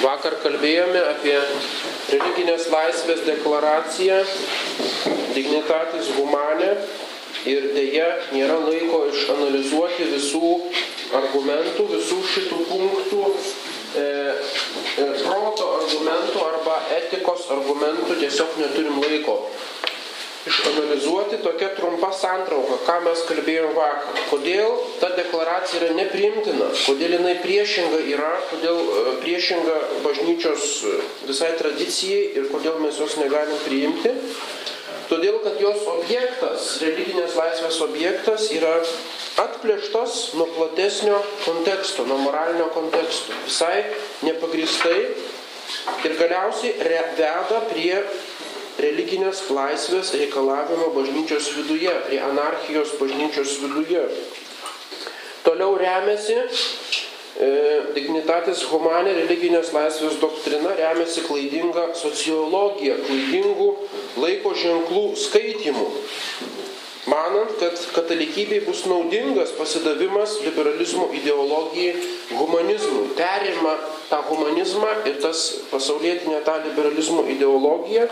Vakar kalbėjome apie religinės laisvės deklaraciją Dignitatis Humane ir dėja nėra laiko išanalizuoti visų argumentų, visų šitų punktų, e, e, proto argumentų arba etikos argumentų, tiesiog neturim laiko išanalizuoti tokia trumpa santrauka, ką mes kalbėjome vakar. Kodėl ta deklaracija yra nepriimtina, kodėl jinai priešinga yra, kodėl e, priešinga bažnyčios e, visai tradicijai ir kodėl mes jos negalim priimti. Todėl, kad jos objektas, religinės laisvės objektas yra atplėštas nuo platesnio konteksto, nuo moralinio konteksto. Visai nepagristai ir galiausiai veda prie religinės laisvės reikalavimo bažnyčios viduje, prie anarchijos bažnyčios viduje. Toliau remiasi e, dignitatis humanė religinės laisvės doktrina, remiasi klaidinga sociologija, klaidingų laiko ženklų skaitimų manant, kad katalikybei bus naudingas pasidavimas liberalizmo ideologijai, humanizmui. Perima tą humanizmą ir tas pasaulietinė tą liberalizmo ideologiją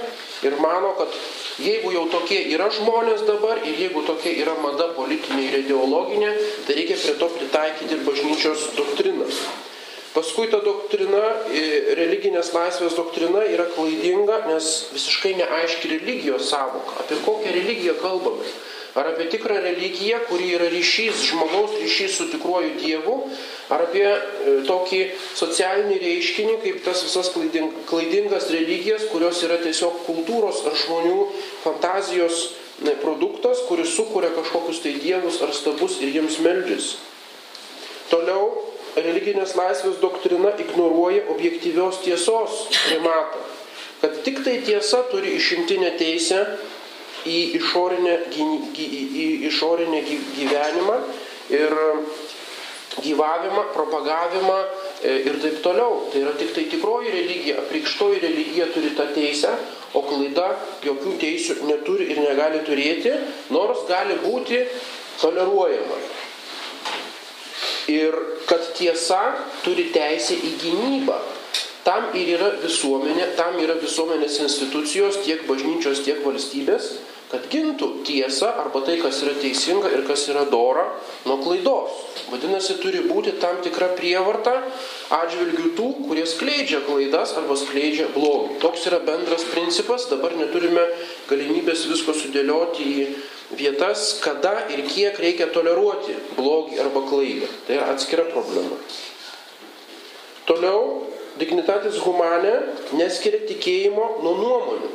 ir mano, kad jeigu jau tokie yra žmonės dabar ir jeigu tokia yra mada politinė ir ideologinė, tai reikia prie to pritaikyti ir bažnyčios doktriną. Paskui ta doktrina, religinės laisvės doktrina yra klaidinga, nes visiškai neaiški religijos savoka. Apie kokią religiją kalbame? Ar apie tikrą religiją, kuri yra ryšys, žmogaus ryšys su tikruoju Dievu, ar apie e, tokį socialinį reiškinį, kaip tas visas klaidingas religijas, kurios yra tiesiog kultūros ar žmonių fantazijos produktas, kuris sukuria kažkokius tai dievus ar stabus ir jiems meldžiasi. Toliau religinės laisvės doktrina ignoruoja objektyvios tiesos primatą, kad tik tai tiesa turi išimtinę teisę į išorinę, į išorinę gyvenimą ir gyvavimą, propagavimą e, ir taip toliau. Tai yra tik tai tikroji religija, apreikštoji religija turi tą teisę, o klaida jokių teisių neturi ir negali turėti, nors gali būti toleruojama. Ir kad tiesa turi teisę į gynybą, Tam ir yra visuomenė, tam yra visuomenės institucijos, tiek bažnyčios, tiek valstybės, kad gintų tiesą arba tai, kas yra teisinga ir kas yra dora nuo klaidos. Vadinasi, turi būti tam tikra prievarta atžvilgių tų, kurie skleidžia klaidas arba skleidžia blogį. Toks yra bendras principas, dabar neturime galimybės visko sudėlioti į vietas, kada ir kiek reikia toleruoti blogį arba klaidą. Tai yra atskira problema. Toliau dignitatis humanė neskiria tikėjimo nuo nuomonių.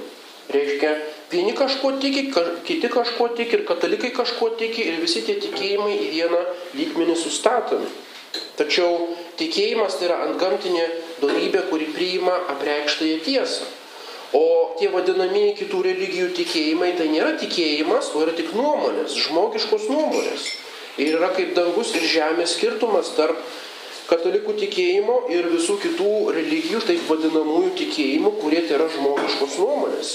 Reiškia, vieni kažko tiki, kiti kažko tiki ir katalikai kažko tiki ir visi tie tikėjimai į vieną lygmenį sustatomi. Tačiau tikėjimas tai yra antgamtinė darybė, kuri priima apreikštąją tiesą. O tie vadinamieji kitų religijų tikėjimai tai nėra tikėjimas, o yra tik nuomonės, žmogiškos nuomonės. Ir yra kaip dangus ir žemės skirtumas tarp katalikų tikėjimo ir visų kitų religijų, taip vadinamųjų tikėjimų, kurie tai yra žmogiškos nuomonės.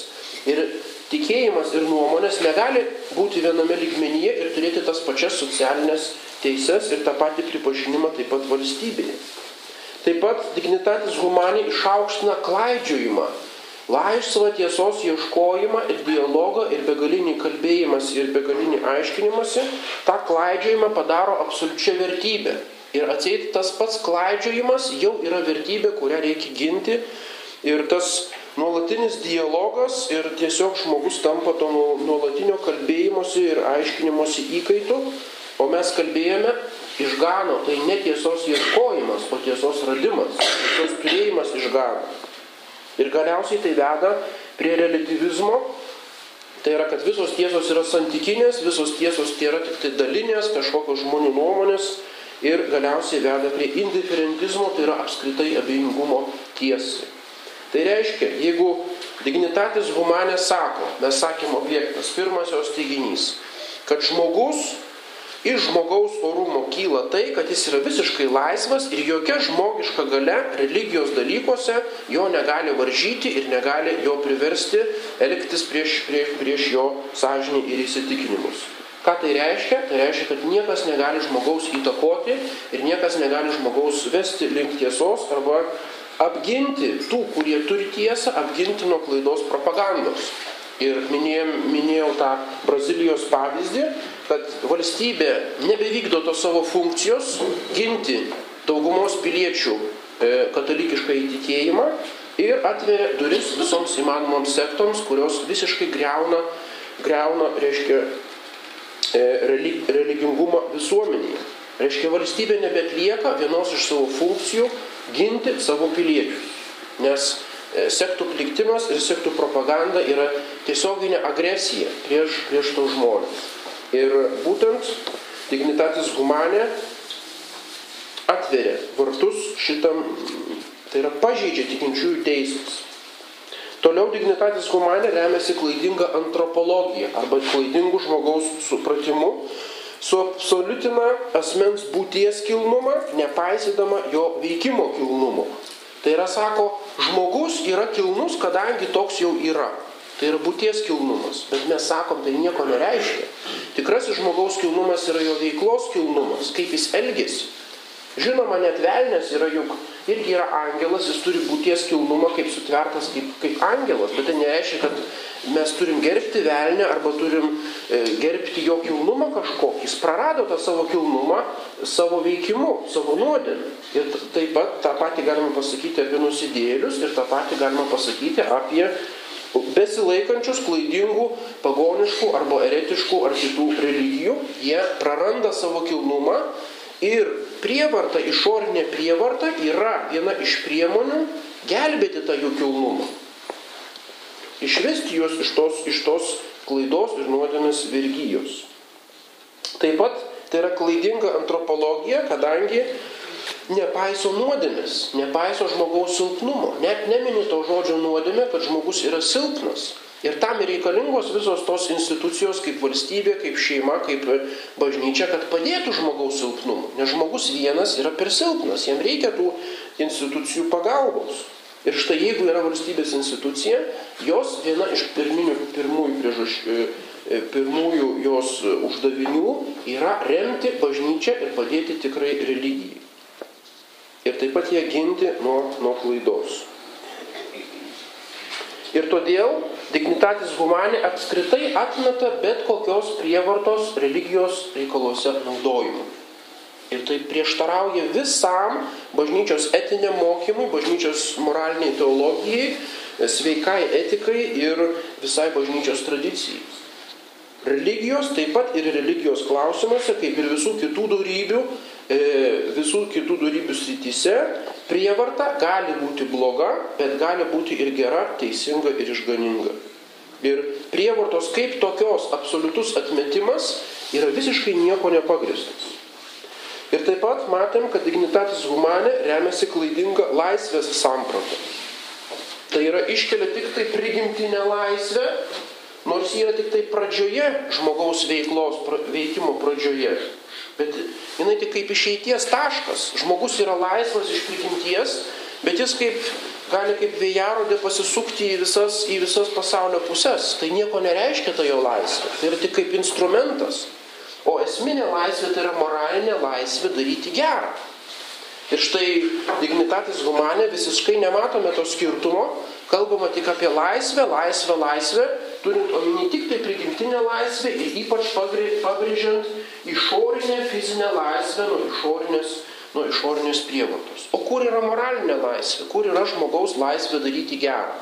Ir tikėjimas ir nuomonės negali būti viename lygmenyje ir turėti tas pačias socialinės teises ir tą patį pripažinimą taip pat valstybėje. Taip pat dignitatis humaniai išaukština klaidžiojimą, laisvą tiesos ieškojimą ir dialogą ir begalinį kalbėjimas ir begalinį aiškinimąsi, tą klaidžiojimą padaro absoliučia vertybė. Ir atseit tas pats klaidžiojimas jau yra vertybė, kurią reikia ginti. Ir tas nuolatinis dialogas ir tiesiog žmogus tampa to nuolatinio kalbėjimosi ir aiškinimosi įkaitu. O mes kalbėjome išgano, tai netiesos ieškojimas, o tiesos radimas, tiesos turėjimas išgano. Ir galiausiai tai veda prie relativizmo, Tai yra, kad visos tiesos yra santykinės, visos tiesos tai yra tik tai dalinės, kažkokios žmonių nuomonės ir galiausiai veda prie indiferentizmo, tai yra apskritai abejingumo tiesai. Tai reiškia, jeigu dignitatis humanė sako, mes sakėm objektas, pirmas jos teiginys, kad žmogus iš žmogaus orumo kyla tai, kad jis yra visiškai laisvas ir jokia žmogiška gale religijos dalykuose jo negali varžyti ir negali jo priversti elgtis prieš, prieš, prieš jo sąžinį ir įsitikinimus. Ką tai reiškia? Tai reiškia, kad niekas negali žmogaus įtakoti ir niekas negali žmogaus vesti link tiesos arba apginti tų, kurie turi tiesą, apginti nuo klaidos propagandos. Ir minėjom, minėjau tą Brazilijos pavyzdį, kad valstybė nebevykdo to savo funkcijos ginti daugumos piliečių e, katalikišką įtikėjimą ir atveria duris visoms įmanomoms sektoms, kurios visiškai greuna, greuna reiškia, e, religingumą visuomenėje. Reiškia, valstybė nebetlieka vienos iš savo funkcijų ginti savo piliečius. Nes e, sektų pliktimas ir sektų propaganda yra tiesioginė agresija prieš, prieš tos žmonės. Ir būtent dignitatis humanė atveria vartus šitam, tai yra pažeidžia tikinčiųjų teisės. Toliau dignitatis humanė remiasi klaidinga antropologija arba klaidingų žmogaus supratimu, suabsoliutina asmens būties kilnumą, nepaisydama jo veikimo kilnumo. Tai yra, sako, žmogus yra kilnus, kadangi toks jau yra. Tai yra būties kilnumas. Bet mes sakom, tai nieko nereiškia. Tikrasis žmogaus kilnumas yra jo veiklos kilnumas, kaip jis elgesi. Žinoma, net velnės yra juk irgi yra angelas, jis turi būties kilnumą kaip sutvertas kaip, kaip angelas, bet tai nereiškia, kad mes turim gerbti velnę arba turim e, gerbti jo kilnumą kažkokį. Jis prarado tą savo kilnumą savo veikimu, savo nuodėmę. Ir taip pat tą patį galima pasakyti apie nusidėlius ir tą patį galima pasakyti apie besilaikančius klaidingų, pagoniškų arba eretiškų ar kitų religijų, jie praranda savo kilnumą ir prievarta, išorinė prievarta yra viena iš priemonių gelbėti tą jų kilnumą. Išvesti juos iš tos, iš tos klaidos ir nuodėmės vergyjos. Taip pat tai yra klaidinga antropologija, kadangi nepaiso nuodėmės, nepaiso žmogaus silpnumo. Net nemini to žodžio nuodėmė, kad žmogus yra silpnas. Ir tam reikalingos visos tos institucijos kaip valstybė, kaip šeima, kaip bažnyčia, kad padėtų žmogaus silpnumui. Nes žmogus vienas yra per silpnas, jam reikia tų institucijų pagalbos. Ir štai jeigu yra valstybės institucija, jos viena iš pirminių, pirmųjų priežasčių e, pirmųjų jos uždavinių yra remti bažnyčią ir padėti tikrai religijai ir taip pat ją ginti nuo, nuo klaidos. Ir todėl dignitatis humanė apskritai atmeta bet kokios prievartos religijos reikaluose naudojimą. Ir tai prieštarauja visam bažnyčios etiniam mokymui, bažnyčios moraliniai teologijai, sveikai etikai ir visai bažnyčios tradicijai. Religijos taip pat ir religijos klausimuose, kaip ir visų kitų darybių, visų kitų darybių srityse prievarta gali būti bloga, bet gali būti ir gera, teisinga ir išganinga. Ir prievartos kaip tokios absoliutus atmetimas yra visiškai nieko nepagristas. Ir taip pat matėm, kad dignitatis humanė remiasi klaidinga laisvės samprata. Tai yra iškelia tik tai prigimtinę laisvę, nors yra tik tai pradžioje žmogaus veiklos, veikimo pradžioje. Bet jinai tik kaip išeities taškas. Žmogus yra laisvas iš prigimties, bet jis kaip, gali kaip vėjarodė pasisukti į visas, į visas pasaulio pusės. Tai nieko nereiškia ta jo laisvė. Tai yra tik kaip instrumentas. O esminė laisvė tai yra moralinė laisvė daryti gerą. Ir štai dignitatis humanė visiškai nematome to skirtumo, kalbama tik apie laisvę, laisvę, laisvę, turint omeny tik tai prigimtinę laisvę ir ypač pabrėžiant išorinę fizinę laisvę nuo išorinės, nuo išorinės prievartos. O kur yra moralinė laisvė, kur yra žmogaus laisvė daryti gerą?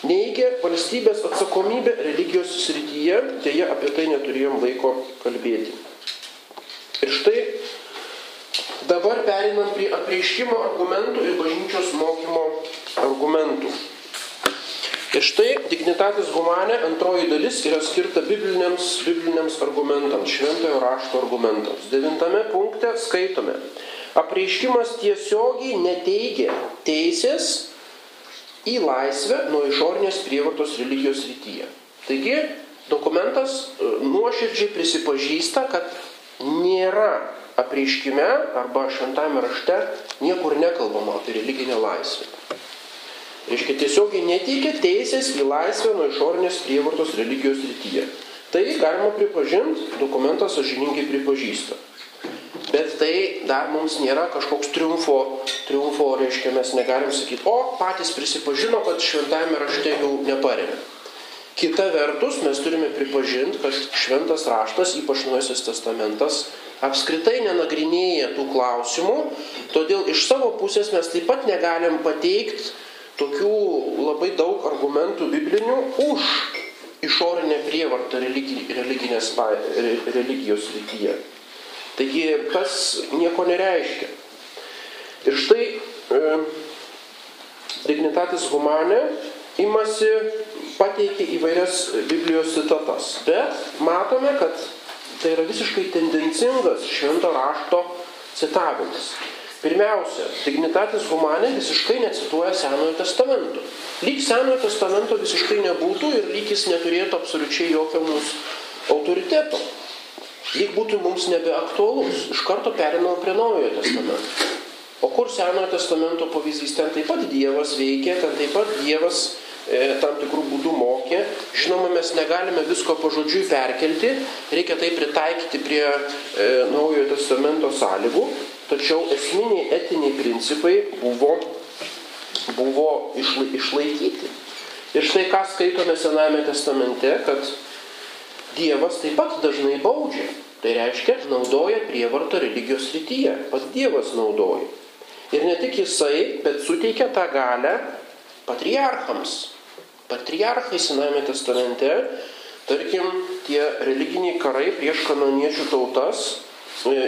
Neigia valstybės atsakomybė religijos srityje, dėja apie tai neturėjom laiko kalbėti. Ir štai dabar perinam prie apreiškimo argumentų ir bažnyčios mokymo argumentų. Ir štai dignitatis humanė antroji dalis yra skirta bibliniams, bibliniams argumentams, šventojo rašto argumentams. Devintame punkte skaitome. Apreiškimas tiesiogiai neteigia teisės į laisvę nuo išornės prievartos religijos rytyje. Taigi dokumentas e, nuoširdžiai prisipažįsta, kad nėra apreiškime arba šventame rašte niekur nekalbama apie religinę laisvę. Reiškia, tiesiogiai neteikia teisės į laisvę nuo išorinės prievartos religijos rytyje. Tai galima pripažinti, dokumentas sažininkai pripažįsta. Bet tai dar mums nėra kažkoks triumfo, triumfo reiškia, mes negalim sakyti, o patys prisipažino, kad šventame rašte jų neparėmė. Kita vertus, mes turime pripažinti, kad šventas raštas, ypač Nuojasis testamentas, apskritai nenagrinėja tų klausimų, todėl iš savo pusės mes taip pat negalim pateikti tokių labai daug argumentų biblinių už išorinę prievartą religinės, religijos rytyje. Taigi tas nieko nereiškia. Ir štai e, dignitatis humanė imasi, pateikia įvairias Biblijos citatas. Bet matome, kad tai yra visiškai tendencingas švento rašto citavimas. Pirmiausia, dignitatis humanė visiškai necituoja Senojo testamento. Lyg Senojo testamento visiškai nebūtų ir lyg jis neturėtų absoliučiai jokio mūsų autoriteto. Lyg būtų mums nebeaktualus. Iš karto perinam prie Naujojo testamento. O kur Senojo testamento pavyzdys? Ten taip pat Dievas veikia, ten taip pat Dievas e, tam tikrų būdų mokė. Žinoma, mes negalime visko pažodžiui perkelti, reikia tai pritaikyti prie e, Naujojo testamento sąlygų. Tačiau esminiai etiniai principai buvo, buvo išlaikyti. Ir štai ką skaitome Sename testamente, kad Dievas taip pat dažnai baudžia. Tai reiškia, naudoja prievartą religijos rytyje. Pats Dievas naudoja. Ir ne tik jisai, bet suteikia tą galę patriarchams. Patriarchai Sename testamente, tarkim, tie religiniai karai prieš kanoniečių tautas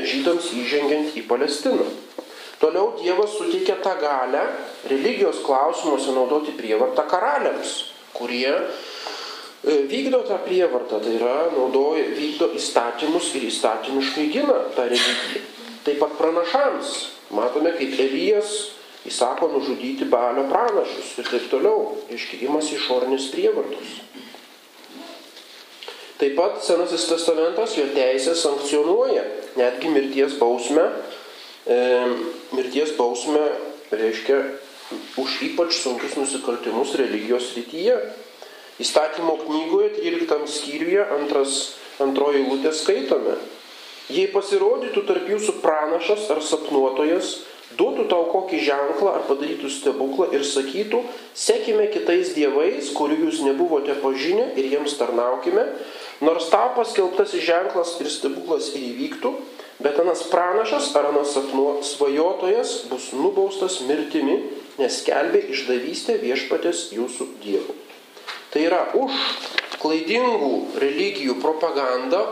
žydams įžengiant į Palestiną. Toliau Dievas suteikia tą galę religijos klausimuose naudoti prievartą karaliams, kurie e, vykdo tą prievartą, tai yra naudoja, vykdo įstatymus ir įstatymiškai gina tą religiją. Taip pat pranašams. Matome, kaip Elijas įsako nužudyti balio pranašus ir taip toliau. Reiškia, imasi išorinės prievartos. Taip pat Senasis testamentas jo teisę sankcionuoja netgi mirties bausmę. E, mirties bausmę reiškia už ypač sunkius nusikaltimus religijos rytyje. Įstatymo knygoje 13 skyriuje antras, antroji lūtė skaitome. Jei pasirodytų tarp jūsų pranašas ar sapnuotojas, duotų tau kokį ženklą ar padarytų stebuklą ir sakytų, sekime kitais dievais, kurių jūs nebuvote pažinę ir jiems tarnaukime, nors tau paskelbtasis ženklas ir stebuklas įvyktų, bet anas pranašas ar anas sapnuo svajotojas bus nubaustas mirtimi, nes kelbė išdavystę viešpatės jūsų dievų. Tai yra už klaidingų religijų propagandą,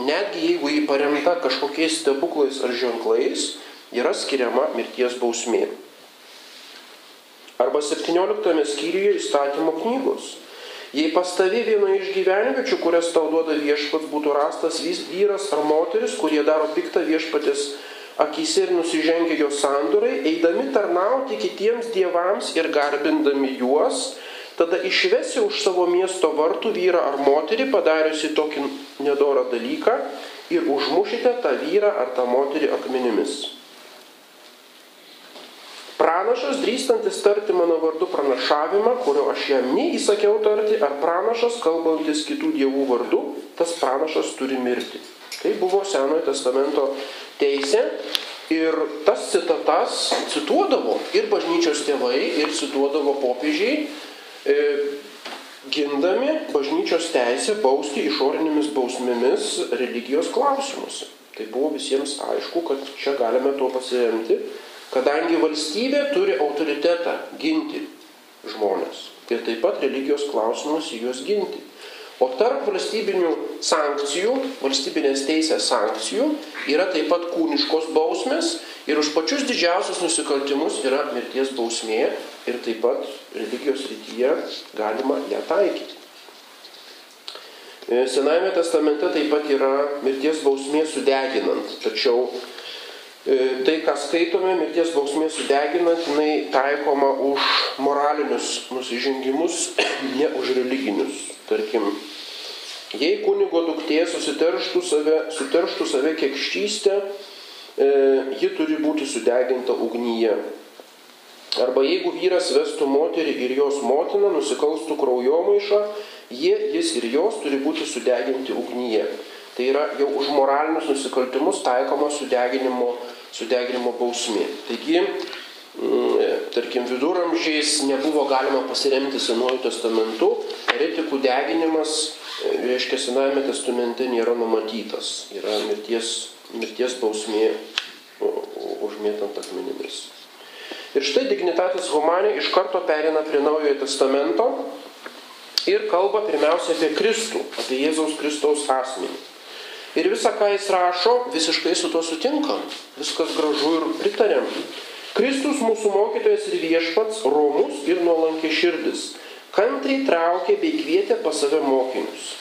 netgi jeigu jį paremta kažkokiais stebuklais ar ženklais, yra skiriama mirties bausmė. Arba 17 skyriuje įstatymo knygos. Jei pas tavi vienoje iš gyvenviečių, kurias tau duoda viešpats, būtų rastas vyras ar moteris, kurie daro piktą viešpatės akise ir nusižengia jo sandurai, eidami tarnauti kitiems dievams ir garbindami juos, tada išvesi už savo miesto vartų vyrą ar moterį, padariusi tokį nedorą dalyką, ir užmušite tą vyrą ar tą moterį akmenimis. Pranašas drįstantis tarti mano vardu pranašavimą, kurio aš jam neįsakiau tarti, ar pranašas kalbantis kitų dievų vardu, tas pranašas turi mirti. Tai buvo Senojo testamento teisė ir tas citatas cituodavo ir bažnyčios tėvai, ir cituodavo popiežiai, e, gindami bažnyčios teisę bausti išorinėmis bausmėmis religijos klausimus. Tai buvo visiems aišku, kad čia galime tuo pasiremti kadangi valstybė turi autoritetą ginti žmonės ir taip pat religijos klausimus juos ginti. O tarp valstybinių sankcijų, valstybinės teisės sankcijų yra taip pat kūniškos bausmės ir už pačius didžiausius nusikaltimus yra mirties bausmė ir taip pat religijos rytyje galima ją taikyti. Senajame testamente taip pat yra mirties bausmė sudeginant, tačiau E, tai, ką skaitome, mirties bausmė sudeginant, jinai taikoma už moralinius nusižengimus, ne už religinius. Tarkim, jei kunigo duktė susiterštų save, suterštų save kiekštystę, e, ji turi būti sudeginta ugnyje. Arba jeigu vyras vestų moterį ir jos motiną, nusikalstų kraujomaišą, jie, jis ir jos turi būti sudeginti ugnyje. Tai yra jau už moralinius nusikaltimus taikoma sudeginimo, sudeginimo bausmė. Taigi, mm, tarkim, viduramžiais nebuvo galima pasiremti Senuoju testamentu, eretikų deginimas, reiškia, Senajame testamente nėra numatytas, yra mirties, mirties bausmė užmėtant akmenimis. Ir štai dignitatis Humanė iš karto perina prie Naujojo testamento ir kalba pirmiausia apie Kristų, apie Jėzaus Kristaus asmenį. Ir visą, ką jis rašo, visiškai su tuo sutinkam. Viskas gražu ir pritarėm. Kristus mūsų mokytojas ir viešpats, romus ir nuolankė širdis. Kantriai traukė bei kvietė pas save mokinius.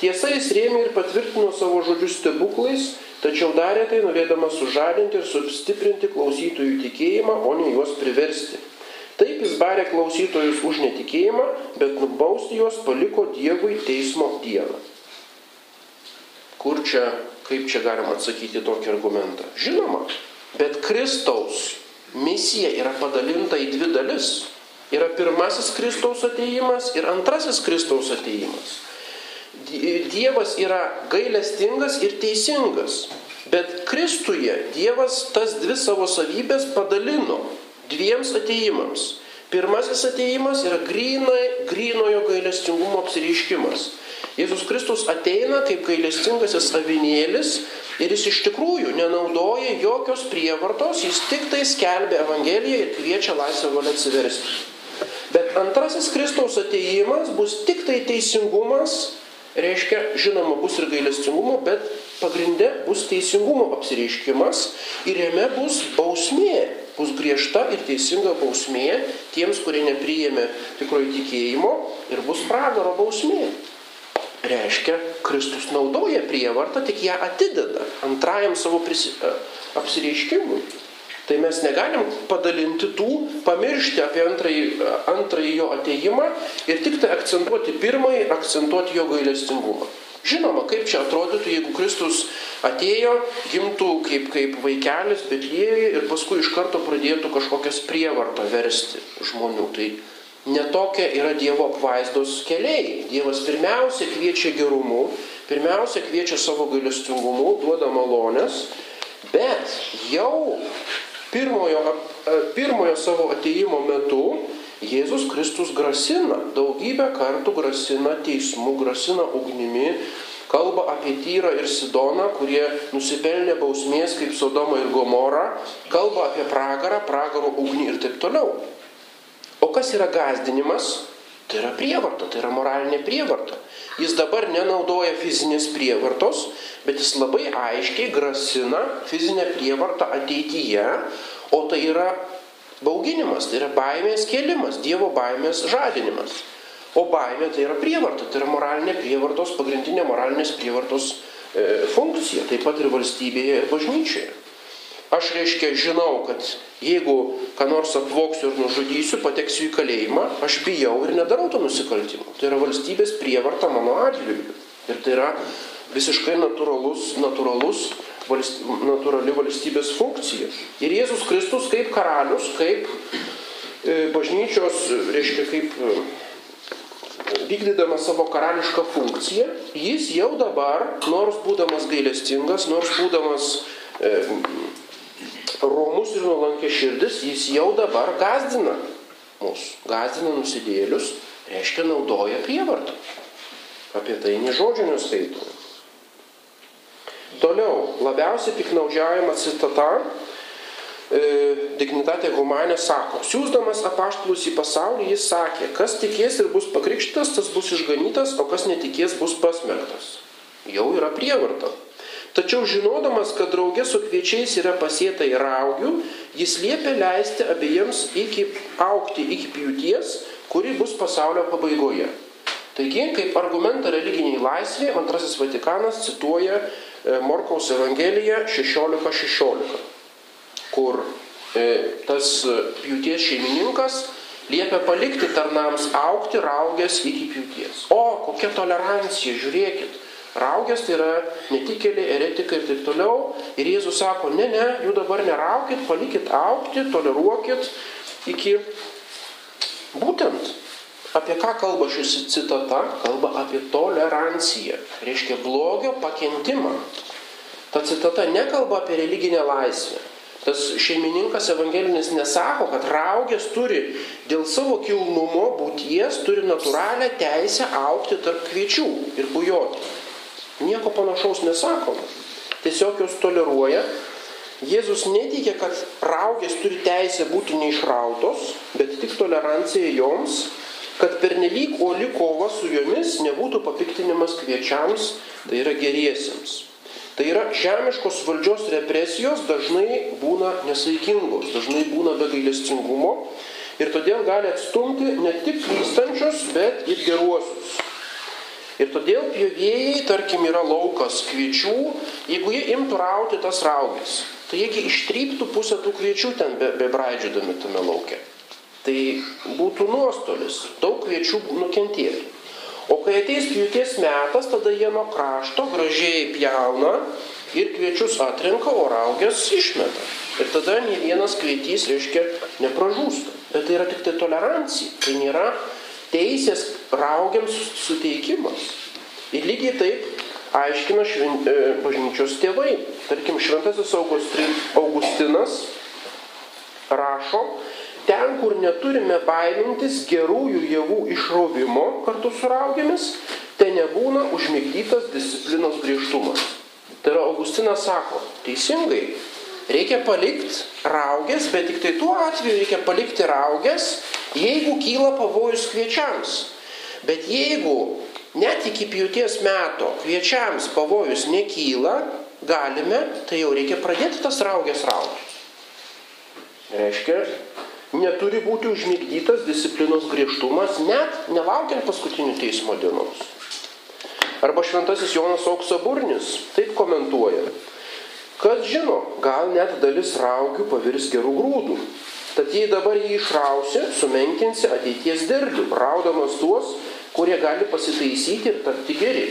Tiesa, jis rėmė ir patvirtino savo žodžius stebuklais, tačiau darė tai norėdamas sužadinti ir sustiprinti klausytojų tikėjimą, o ne juos priversti. Taip jis barė klausytojus už netikėjimą, bet nubausti juos paliko Dievui teismo dieną. Kur čia, kaip čia galima atsakyti tokį argumentą? Žinoma, bet Kristaus misija yra padalinta į dvi dalis. Yra pirmasis Kristaus ateimas ir antrasis Kristaus ateimas. Dievas yra gailestingas ir teisingas, bet Kristuje Dievas tas dvi savo savybės padalino dviems ateimams. Pirmasis ateimas yra grinai, grinojo gailestingumo apsireiškimas. Jėzus Kristus ateina kaip gailestingasis avinėlis ir jis iš tikrųjų nenaudoja jokios prievartos, jis tik tai skelbia Evangeliją ir kviečia laisvę valią atsiversti. Bet antrasis Kristaus ateimas bus tik tai teisingumas, reiškia, žinoma, bus ir gailestingumo, bet pagrindė bus teisingumo apsireiškimas ir jame bus bausmė, bus griežta ir teisinga bausmė tiems, kurie nepriėmė tikrojo tikėjimo ir bus pragaro bausmė. Reiškia, Kristus naudoja prievartą, tik ją atideda antrajam savo prisi... apsireiškimui. Tai mes negalim padalinti tų, pamiršti apie antrąjį, antrąjį jo ateimą ir tik tai akcentuoti pirmąjį, akcentuoti jo gailestingumą. Žinoma, kaip čia atrodytų, jeigu Kristus atėjo, gimtų kaip, kaip vaikelis Betlėjuje ir paskui iš karto pradėtų kažkokias prievartą versti žmonių. Tai netokia yra Dievo apvaizdos keliai. Dievas pirmiausia kviečia gerumu, pirmiausia kviečia savo gailestingumu, duoda malonės, bet jau pirmojo, pirmojo savo ateimo metu Jėzus Kristus grasina, daugybę kartų grasina teismu, grasina ugnimi, kalba apie Tyrą ir Sidoną, kurie nusipelnė bausmės kaip Sodoma ir Gomora, kalba apie pragarą, pragaro ugnį ir taip toliau. O kas yra gazdinimas? Tai yra prievarta, tai yra moralinė prievarta. Jis dabar nenaudoja fizinės prievartos, bet jis labai aiškiai grasina fizinę prievartą ateityje, o tai yra bauginimas, tai yra baimės kėlimas, Dievo baimės žadinimas. O baimė tai yra prievarta, tai yra moralinė prievartos, pagrindinė moralinės prievartos e, funkcija, taip pat ir valstybėje ir bažnyčioje. Aš reiškia žinau, kad jeigu ką nors apvoksiu ir nužudysiu, pateksiu į kalėjimą, aš bijau ir nedarau to nusikaltimo. Tai yra valstybės prievarta mano atžvilgiu. Ir tai yra visiškai natūralus, natūralus valst, natūrali valstybės funkcija. Ir Jėzus Kristus kaip karalius, kaip e, bažnyčios, reiškia, kaip e, vykdydama savo karališką funkciją, jis jau dabar, nors būdamas gailestingas, nors būdamas e, romus ir nuolankė širdis, jis jau dabar gazdina mus, gazdina nusidėlius, reiškia naudoja prievartą. Apie tai nei žodžio neskaitome. Toliau, labiausiai piknaudžiaujama citata, e, dignitatė Humanė sako, siūsdamas apaštalus į pasaulį, jis sakė, kas tikės ir bus pakrikštytas, tas bus išganytas, o kas netikės bus pasmerktas. Jau yra prievarta. Tačiau žinodamas, kad draugė su kviečiais yra pasėta į raugių, jis liepia leisti abiejams iki, aukti iki pjūties, kuri bus pasaulio pabaigoje. Taigi, kaip argumentą religiniai laisvė, antrasis Vatikanas cituoja e, Morkaus Evangeliją 16.16, 16, kur e, tas pjūties šeimininkas liepia palikti tarnams aukti raugės iki pjūties. O, kokia tolerancija, žiūrėkit. Raugės tai yra netikėliai, eretikai ir taip toliau. Ir Jėzus sako, ne, ne, jų dabar neraukit, palikit aukti, toleruokit iki būtent apie ką kalba šis citata? Kalba apie toleranciją. Reiškia blogio pakentimą. Ta citata nekalba apie religinę laisvę. Tas šeimininkas evangelinis nesako, kad raugės turi dėl savo kilnumo būties, turi natūralią teisę aukti tarp kviečių ir bujoti. Nieko panašaus nesakoma. Tiesiog jos toleruoja. Jėzus neteikia, kad raugės turi teisę būti neišrautos, bet tik tolerancija joms, kad pernelyg uoli kova su jomis nebūtų papiktinimas kviečiams, tai yra geriesiems. Tai yra žemiškos valdžios represijos dažnai būna nesaikingos, dažnai būna be gailestingumo ir todėl gali atstumti ne tik klystančius, bet ir geruosius. Ir todėl pjovėjai, tarkim, yra laukas kviečių, jeigu jie imtų rauti tas raugės, tai jiegi ištryptų pusę tų kviečių ten be, be braidžiodami tame laukia. Tai būtų nuostolis, daug kviečių nukentėtų. O kai ateis pjūties metas, tada jie nuo krašto gražiai pjauna ir kviečius atrenka, o raugės išmeta. Ir tada nei vienas kvietys, reiškia, nepražūsta. Bet tai yra tik tai tolerancija. Tai nėra teisės raugiams suteikimas. Ir lygiai taip aiškina švent, e, bažnyčios tėvai. Tarkim, šventasis Augustinas rašo, ten, kur neturime baimintis gerųjų javų išrovimo kartu su raugėmis, ten nebūna užmigdytas disciplinos griežtumas. Tai yra Augustinas sako, teisingai, reikia palikti raugės, bet tik tai tuo atveju reikia palikti raugės, jeigu kyla pavojus kviečiams. Bet jeigu net iki pjūties meto kviečiams pavojus nekyla, galime, tai jau reikia pradėti tas raugės rauti. Reiškia, neturi būti užmigdytas disciplinos griežtumas, net nelaukiant paskutinių teismo dienos. Arba šventasis Jonas Auksaburnis taip komentuoja, kad žino, gal net dalis raugių pavirs gerų grūdų. Tad jei dabar jį išrausi, sumenkinsi ateities derlių, raudamas tuos, kurie gali pasitaisyti ir tapti geri.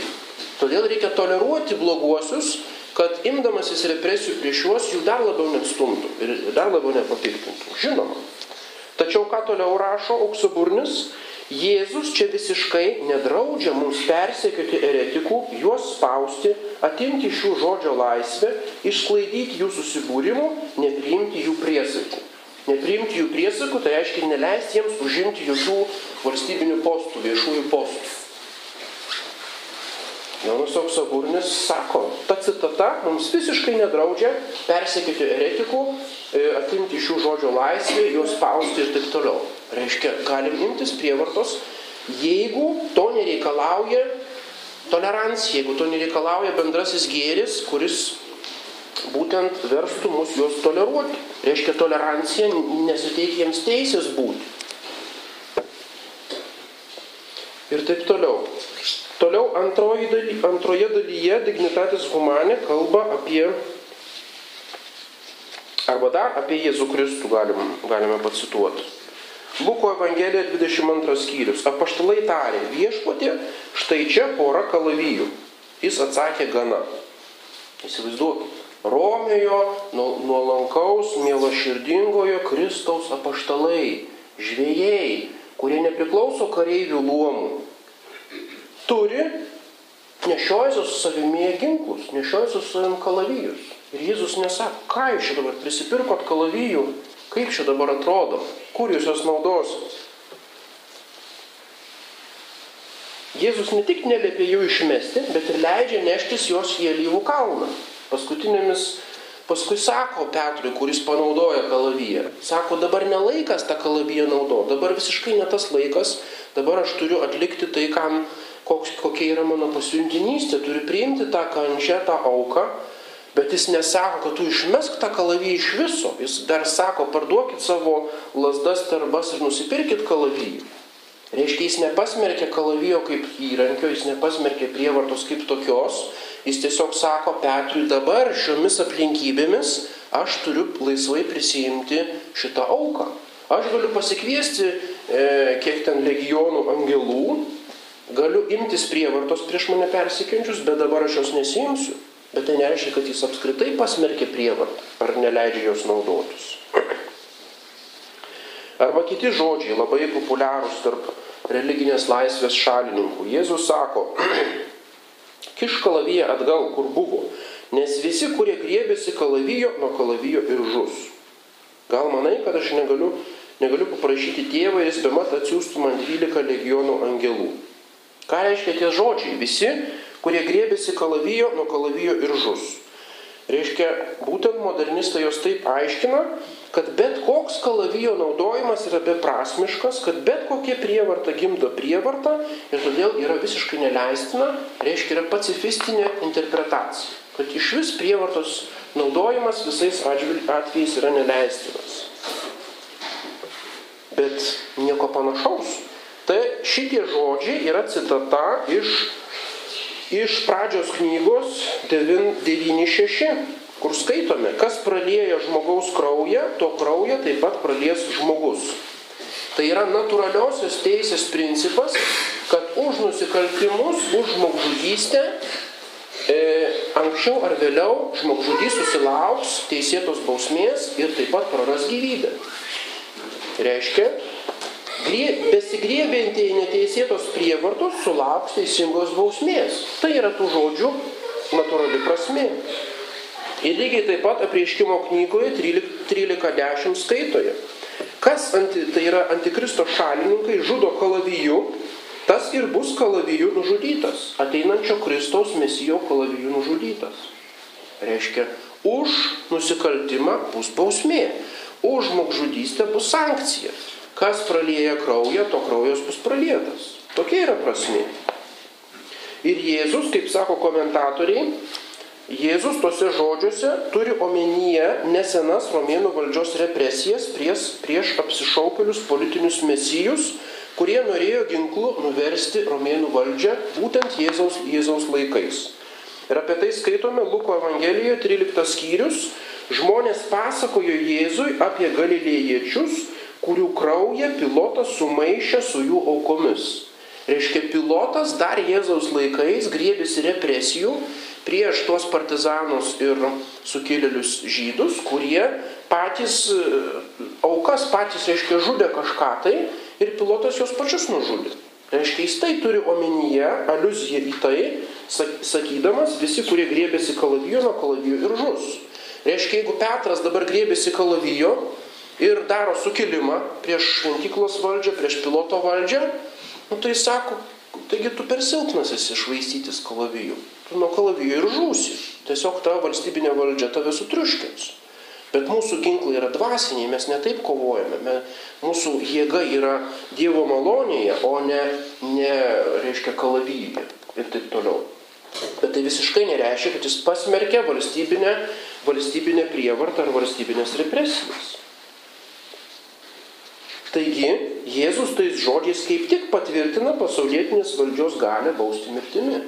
Todėl reikia toleruoti bloguosius, kad imdamasis represijų prieš juos jų dar labiau neatstumtų ir dar labiau nepapiktintų. Žinoma, Tačiau ką toliau rašo auksaburnis? Jėzus čia visiškai nedraudžia mums persekioti eretikų, juos spausti, atimti šių žodžio laisvę, išsklaidyti jų susibūrimų, nepriimti jų priesakų. Nepriimti jų priesakų, tai reiškia neleisti jiems užimti jokių valstybinių postų, viešųjų postų. Jonas Auksaburnis sako, ta citata mums visiškai nedraudžia persekėti eretikų, e, atimti šių žodžio laisvę, juos spausti ir taip toliau. Reiškia, galim imtis prievartos, jeigu to nereikalauja tolerancija, jeigu to nereikalauja bendrasis gėris, kuris būtent verstų mus juos toleruoti. Reiškia, tolerancija nesuteikia jiems teisės būti. Ir taip toliau. Toliau daly, antroje dalyje dignitatis humanė kalba apie, arba dar apie Jėzų Kristų galim, galime pacituoti. Luko Evangelija 22 skyrius. Apaštalai tarė, viešpatė, štai čia pora kalavijų. Jis atsakė gana. Įsivaizduokit. Romėjo, nuolankaus, mielo širdingojo Kristaus apaštalai, žvėjai, kurie nepriklauso kareivių luomų, turi, nešiojasi su savimi ginklus, nešiojasi su savim kalavijus. Ir Jėzus nesako, ką jūs čia dabar prisipirkot kalavijų, kaip čia dabar atrodo, kur jūs jas naudosit. Jėzus ne tik neliepia jų išmesti, bet ir leidžia neštis juos į alyvų kalną. Paskutinėmis, paskui sako Petrui, kuris panaudoja kalaviją, sako, dabar nelaikas tą kalaviją naudo, dabar visiškai ne tas laikas, dabar aš turiu atlikti tai, kam koks, kokia yra mano pasiuntinystė, turi priimti tą kančią, tą auką, bet jis nesako, kad tu išmesk tą kalavį iš viso, jis dar sako, parduokit savo lasdas, tarbas ir nusipirkit kalavijų. Reiškia, jis nepasmerkė kalavijo kaip įrankio, jis nepasmerkė prievartos kaip tokios, jis tiesiog sako Petrui dabar šiomis aplinkybėmis aš turiu laisvai prisijimti šitą auką. Aš galiu pasikviesti, e, kiek ten legionų angelų, Galiu imtis prievartos prieš mane persikenčius, bet dabar aš jos nesimsiu. Bet tai nereiškia, kad jis apskritai pasmerkė prievartą ar neleidžia jos naudotis. Arba kiti žodžiai labai populiarūs tarp religinės laisvės šalininkų. Jėzus sako, kiš kalaviją atgal, kur buvo, nes visi, kurie griebėsi kalavijo, nuo kalavijo ir žus. Gal manai, kad aš negaliu, negaliu paprašyti tėvą ir jis be mat atsiųstų man 12 legionų angelų. Ką reiškia tie žodžiai? Visi, kurie griebėsi kalavijo, nuo kalavijo ir žus. Reiškia, būtent modernistai jos taip aiškina, kad bet koks kalavijo naudojimas yra beprasmiškas, kad bet kokia prievarta gimdo prievartą ir todėl yra visiškai neleistina, reiškia, yra pacifistinė interpretacija. Kad iš vis prievartos naudojimas visais atvejais yra neleistinas. Bet nieko panašaus. Tai šitie žodžiai yra citata iš iš pradžios knygos 9.6, kur skaitome, kas pralieja žmogaus kraują, to kraują taip pat pralies žmogus. Tai yra natūraliosios teisės principas, kad už nusikaltimus, už žmogžudystę e, anksčiau ar vėliau žmogžudys susilauks teisėtos bausmės ir taip pat praras gyvybę. Reiškia, besigrėbėntieji neteisėtos prievartos sulauks teisingos bausmės. Tai yra tų žodžių natūrali prasme. Ir lygiai taip pat apreiškimo knygoje 13.10 skaitoje. Kas anti, tai yra antikristo šalininkai žudo kalaviju, tas ir bus kalaviju nužudytas. Ateinančio Kristaus mesijo kalaviju nužudytas. Reiškia, už nusikaltimą bus bausmė, už žmogžudystę bus sankcija. Kas pralieja kraują, to kraujas bus pralietas. Tokia yra prasmė. Ir Jėzus, kaip sako komentatoriai, Jėzus tose žodžiuose turi omenyje nesenas romėnų valdžios represijas prieš, prieš apsišaukelius politinius mesijus, kurie norėjo ginklu nuversti romėnų valdžią būtent Jėzaus, Jėzaus laikais. Ir apie tai skaitome Luko Evangelijoje 13 skyrius. Žmonės pasakojo Jėzui apie galilėjiečius, kurių kraują pilotas sumaišė su jų aukomis. Reiškia, pilotas dar Jėzaus laikais griebėsi represijų prieš tuos partizanus ir sukilėlius žydus, kurie patys, aukas patys, reiškia, žudė kažką tai ir pilotas juos pačius nužudė. Reiškia, jis tai turi omenyje, aliuziją į tai, sakydamas, visi, kurie griebėsi kalavijo, nuo kalavijo ir žus. Reiškia, jeigu Petras dabar griebėsi kalavijo, ir daro sukilimą prieš šventyklos valdžią, prieš piloto valdžią, nu, tai sako, taigi tu per silpnas esi švaistytis kalavijų. Tu nuo kalavijų ir žūsi. Tiesiog ta valstybinė valdžia tave sutriuškins. Bet mūsų ginklai yra dvasiniai, mes ne taip kovojame. Me, mūsų jėga yra Dievo malonėje, o ne, ne reiškia, kalavyje ir taip toliau. Bet tai visiškai nereiškia, kad jis pasmerkia valstybinę, valstybinę prievartą ar valstybinės represijas. Taigi, Jėzus tais žodžiais kaip tik patvirtina pasaulietinės valdžios galę bausti mirtimi.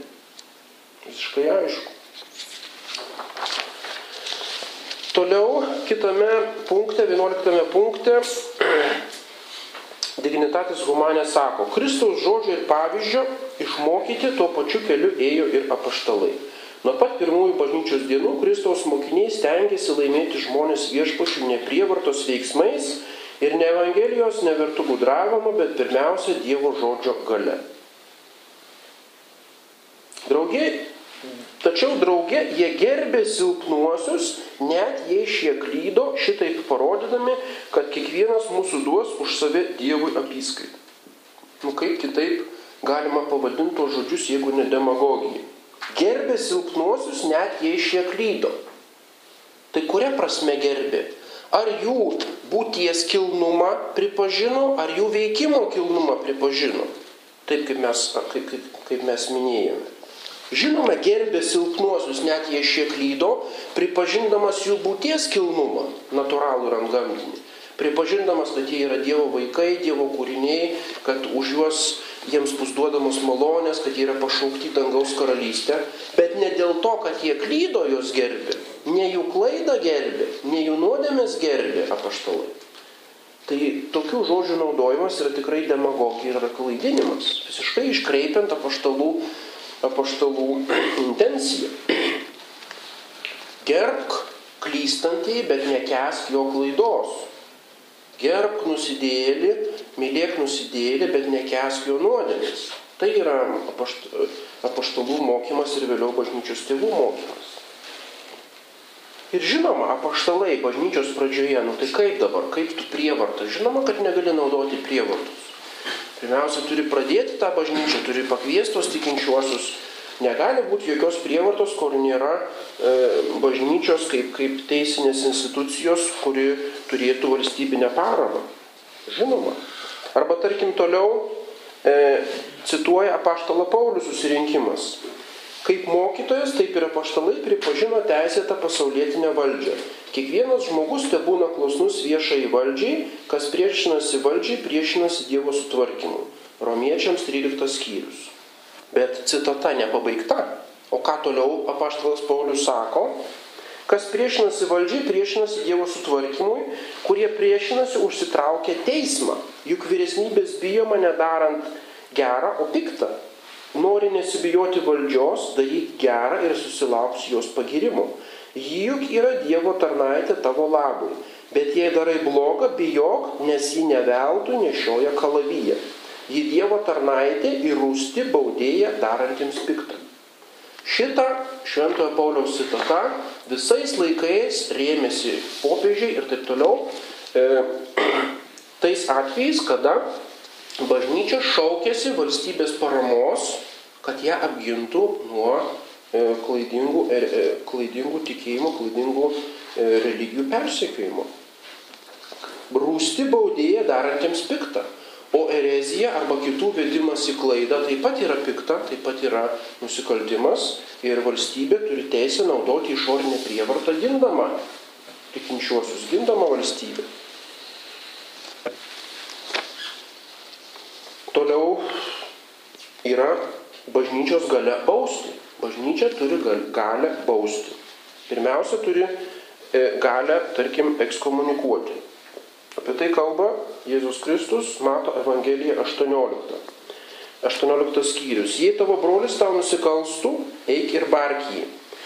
Visiškai aišku. Toliau kitame punkte, 11 punkte, dignitatis Humanė sako, Kristaus žodžio ir pavyzdžio išmokyti tuo pačiu keliu ėjo ir apaštalai. Nuo pat pirmųjų bažnyčios dienų Kristaus mokiniai stengiasi laimėti žmonės viešpačių neprievartos veiksmais ir ne Evangelijos nevertų gudravimo, bet pirmiausia Dievo žodžio gale. Draugė, tačiau draugė jie gerbė silpnuosius, net jei šie klydo, šitaip parodydami, kad kiekvienas mūsų duos už save Dievui apyskaitą. Nu kaip kitaip galima pavadinti tos žodžius, jeigu ne demagogija. Gerbė silpnuosius, net jei šie klydo. Tai kuria prasme gerbė? Ar jų būties kilnumą pripažino, ar jų veikimo kilnumą pripažino. Taip kaip mes, kaip, kaip, kaip mes minėjome. Žinoma, gerbė silpnuosius, net jie šiek lydo, pripažindamas jų būties kilnumą, natūralų ir antgamtinį. Pripažindamas, kad jie yra Dievo vaikai, Dievo kūriniai, kad už juos jiems bus duodamos malonės, kad jie yra pašaukti dangaus karalystę, bet ne dėl to, kad jie klydo, jos gerbė, ne jų klaidą gerbė, ne jų nuodėmės gerbė apaštalai. Tai tokių žodžių naudojimas yra tikrai demagogija ir yra klaidinimas, visiškai iškreipiant apaštalų, apaštalų intenciją. Gerbk klystantį, bet nekesk jo klaidos. Gerbk nusidėlį, mylėk nusidėlį, bet nekesk jo nuodėmės. Tai yra apaštalų mokymas ir vėliau bažnyčios tėvų mokymas. Ir žinoma, apaštalai bažnyčios pradžioje, nu tai kaip dabar, kaip tu prievartas, žinoma, kad negali naudoti prievartus. Pirmiausia, turi pradėti tą bažnyčią, turi pakviestos tikinčiuosius. Negali būti jokios prievartos, kur nėra e, bažnyčios kaip, kaip teisinės institucijos, kuri turėtų valstybinę paramą. Žinoma. Arba tarkim toliau e, cituoja apaštalo Paulių susirinkimas. Kaip mokytojas, taip ir apaštalai pripažino teisėtą pasaulietinę valdžią. Kiekvienas žmogus te būna klusnus viešai valdžiai, kas priešinasi valdžiai, priešinasi Dievo sutvarkymui. Romiečiams 13 skyrius. Bet citata nepabaigta. O ką toliau apaštalas Paulius sako? Kas priešinasi valdžiai, priešinasi Dievo sutvarkymui, kurie priešinasi užsitraukia teismą. Juk vyresnybės bijoma nedarant gerą, o piktą. Nori nesibijoti valdžios, daryk gerą ir susilauks jos pagirimo. Ji juk yra Dievo tarnaitė tavo labui. Bet jei darai blogą, bijok, nes ji neveltui nešioja kalavyje. Ji Dievo tarnaitė ir rūsti baudėja darantiems piktą. Šitą Šventojo Pauliaus citata visais laikais rėmėsi popiežiai ir taip toliau. E, tais atvejais, kada bažnyčia šaukėsi valstybės paramos, kad ją apgintų nuo e, klaidingų, e, e, klaidingų tikėjimų, klaidingų religijų persekiojimo. Rūsti baudėja darantiems piktą. O erezija arba kitų vedimas į klaidą taip pat yra pikta, taip pat yra nusikaltimas ir valstybė turi teisę naudoti išorinę prievartą gindama tikinčiuosius, gindama valstybę. Toliau yra bažnyčios gale bausti. Bažnyčia turi galę bausti. Pirmiausia, turi e, galę, tarkim, ekskomunikuoti. Apie tai kalba Jėzus Kristus, mato Evangeliją 18. 18 skyrius. Jei tavo brolis tau nusikalstų, eik ir bark jį.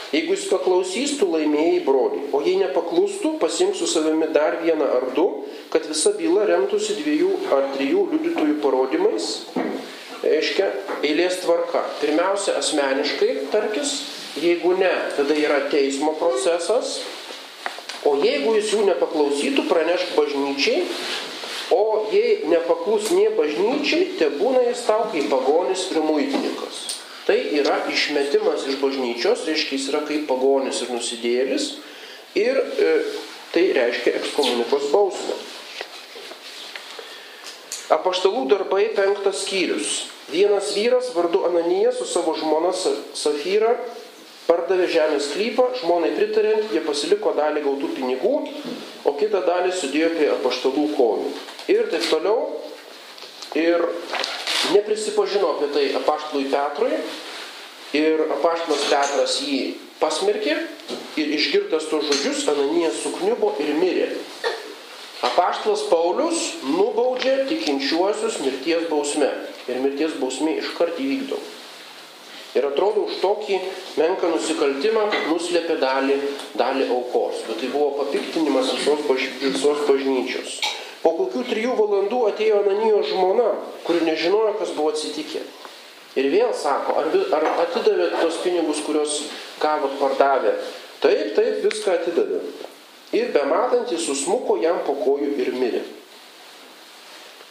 Jeigu jis paklausys, tu laimėjai brolį. O jei nepaklustų, pasimk su savimi dar vieną ar du, kad visa byla remtųsi dviejų ar trijų liudytojų parodymais. Reiškia, eilės tvarka. Pirmiausia, asmeniškai tarkis, jeigu ne, tada yra teismo procesas. O jeigu jis jų nepaklausytų, pranešk bažnyčiai. O jei nepaklus nie bažnyčiai, te būna jis tau kaip pagonis ir muitininkas. Tai yra išmetimas iš bažnyčios, reiškia jis yra kaip pagonis ir nusidėlis ir e, tai reiškia ekskomunikos bausmę. Apaštalų darbai penktas skyrius. Vienas vyras vardu Ananijas su savo žmona Safyra pardavė žemės klypą, žmonai pritarint, jie pasiliko dalį gautų pinigų, o kitą dalį sudėjo prie apaštalų kojų. Ir taip toliau. Ir neprisipažino apie tai apaštalui Petrui ir apaštalas Petras jį pasmerkė ir išgirdęs tos žodžius Ananijas sukniubo ir mirė. Apaštalas Paulius nubaudžia tikinčiuosius mirties bausme ir mirties bausmė iškart įvykdo. Ir atrodo, už tokį menką nusikaltimą nuslėpė dalį, dalį aukos. Bet tai buvo papiktinimas visos, baž, visos bažnyčios. Po kokių trijų valandų atėjo Ananijo žmona, kuri nežinojo, kas buvo atsitikę. Ir vėl sako, ar, ar atidavėt tos pinigus, kuriuos gavot pardavę? Taip, taip, viską atidavė. Ir bematant jis susmuko jam po kojų ir mirė.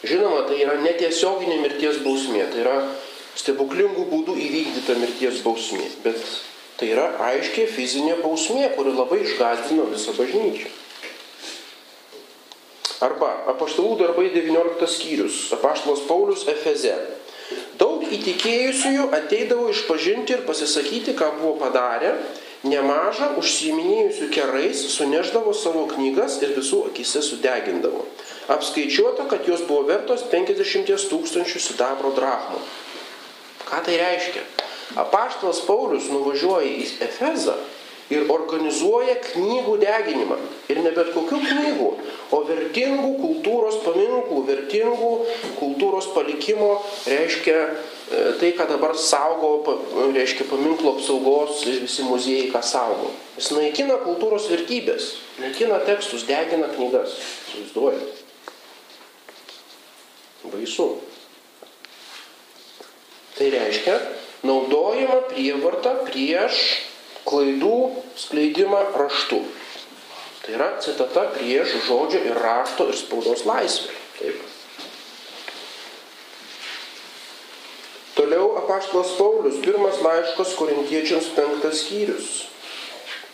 Žinoma, tai yra netiesioginė mirties bausmė, tai yra stebuklingų būdų įvykdyta mirties bausmė, bet tai yra aiškiai fizinė bausmė, kuri labai išgazdino visą bažnyčią. Arba apaštalų darbai 19 skyrius, apaštalas Paulius Efeze. Daug įtikėjusiųjų ateidavo išpažinti ir pasisakyti, ką buvo padarę, nemaža užsiminėjusių kerais suneždavo savo knygas ir visų akise sudegindavo. Apskaičiuota, kad jos buvo vertos 50 tūkstančių sidabro drachmų. Ką tai reiškia? Apaštalas Paulius nuvažiuoja į Efezą ir organizuoja knygų deginimą. Ir ne bet kokių knygų, o vertingų kultūros paminklų, vertingų kultūros palikimo, reiškia e, tai, ką dabar saugo, reiškia paminklo apsaugos visi muziejai, ką saugo. Jis naikina kultūros vertybės, naikina tekstus, degina knygas. Įsivaizduojate. Baisu. Tai reiškia naudojama prievarta prieš klaidų skleidimą raštu. Tai yra citata prieš žodžio ir rašto ir spaudos laisvę. Taip. Toliau apaštalas Paulius, pirmas laiškas korintiečiams penktas skyrius.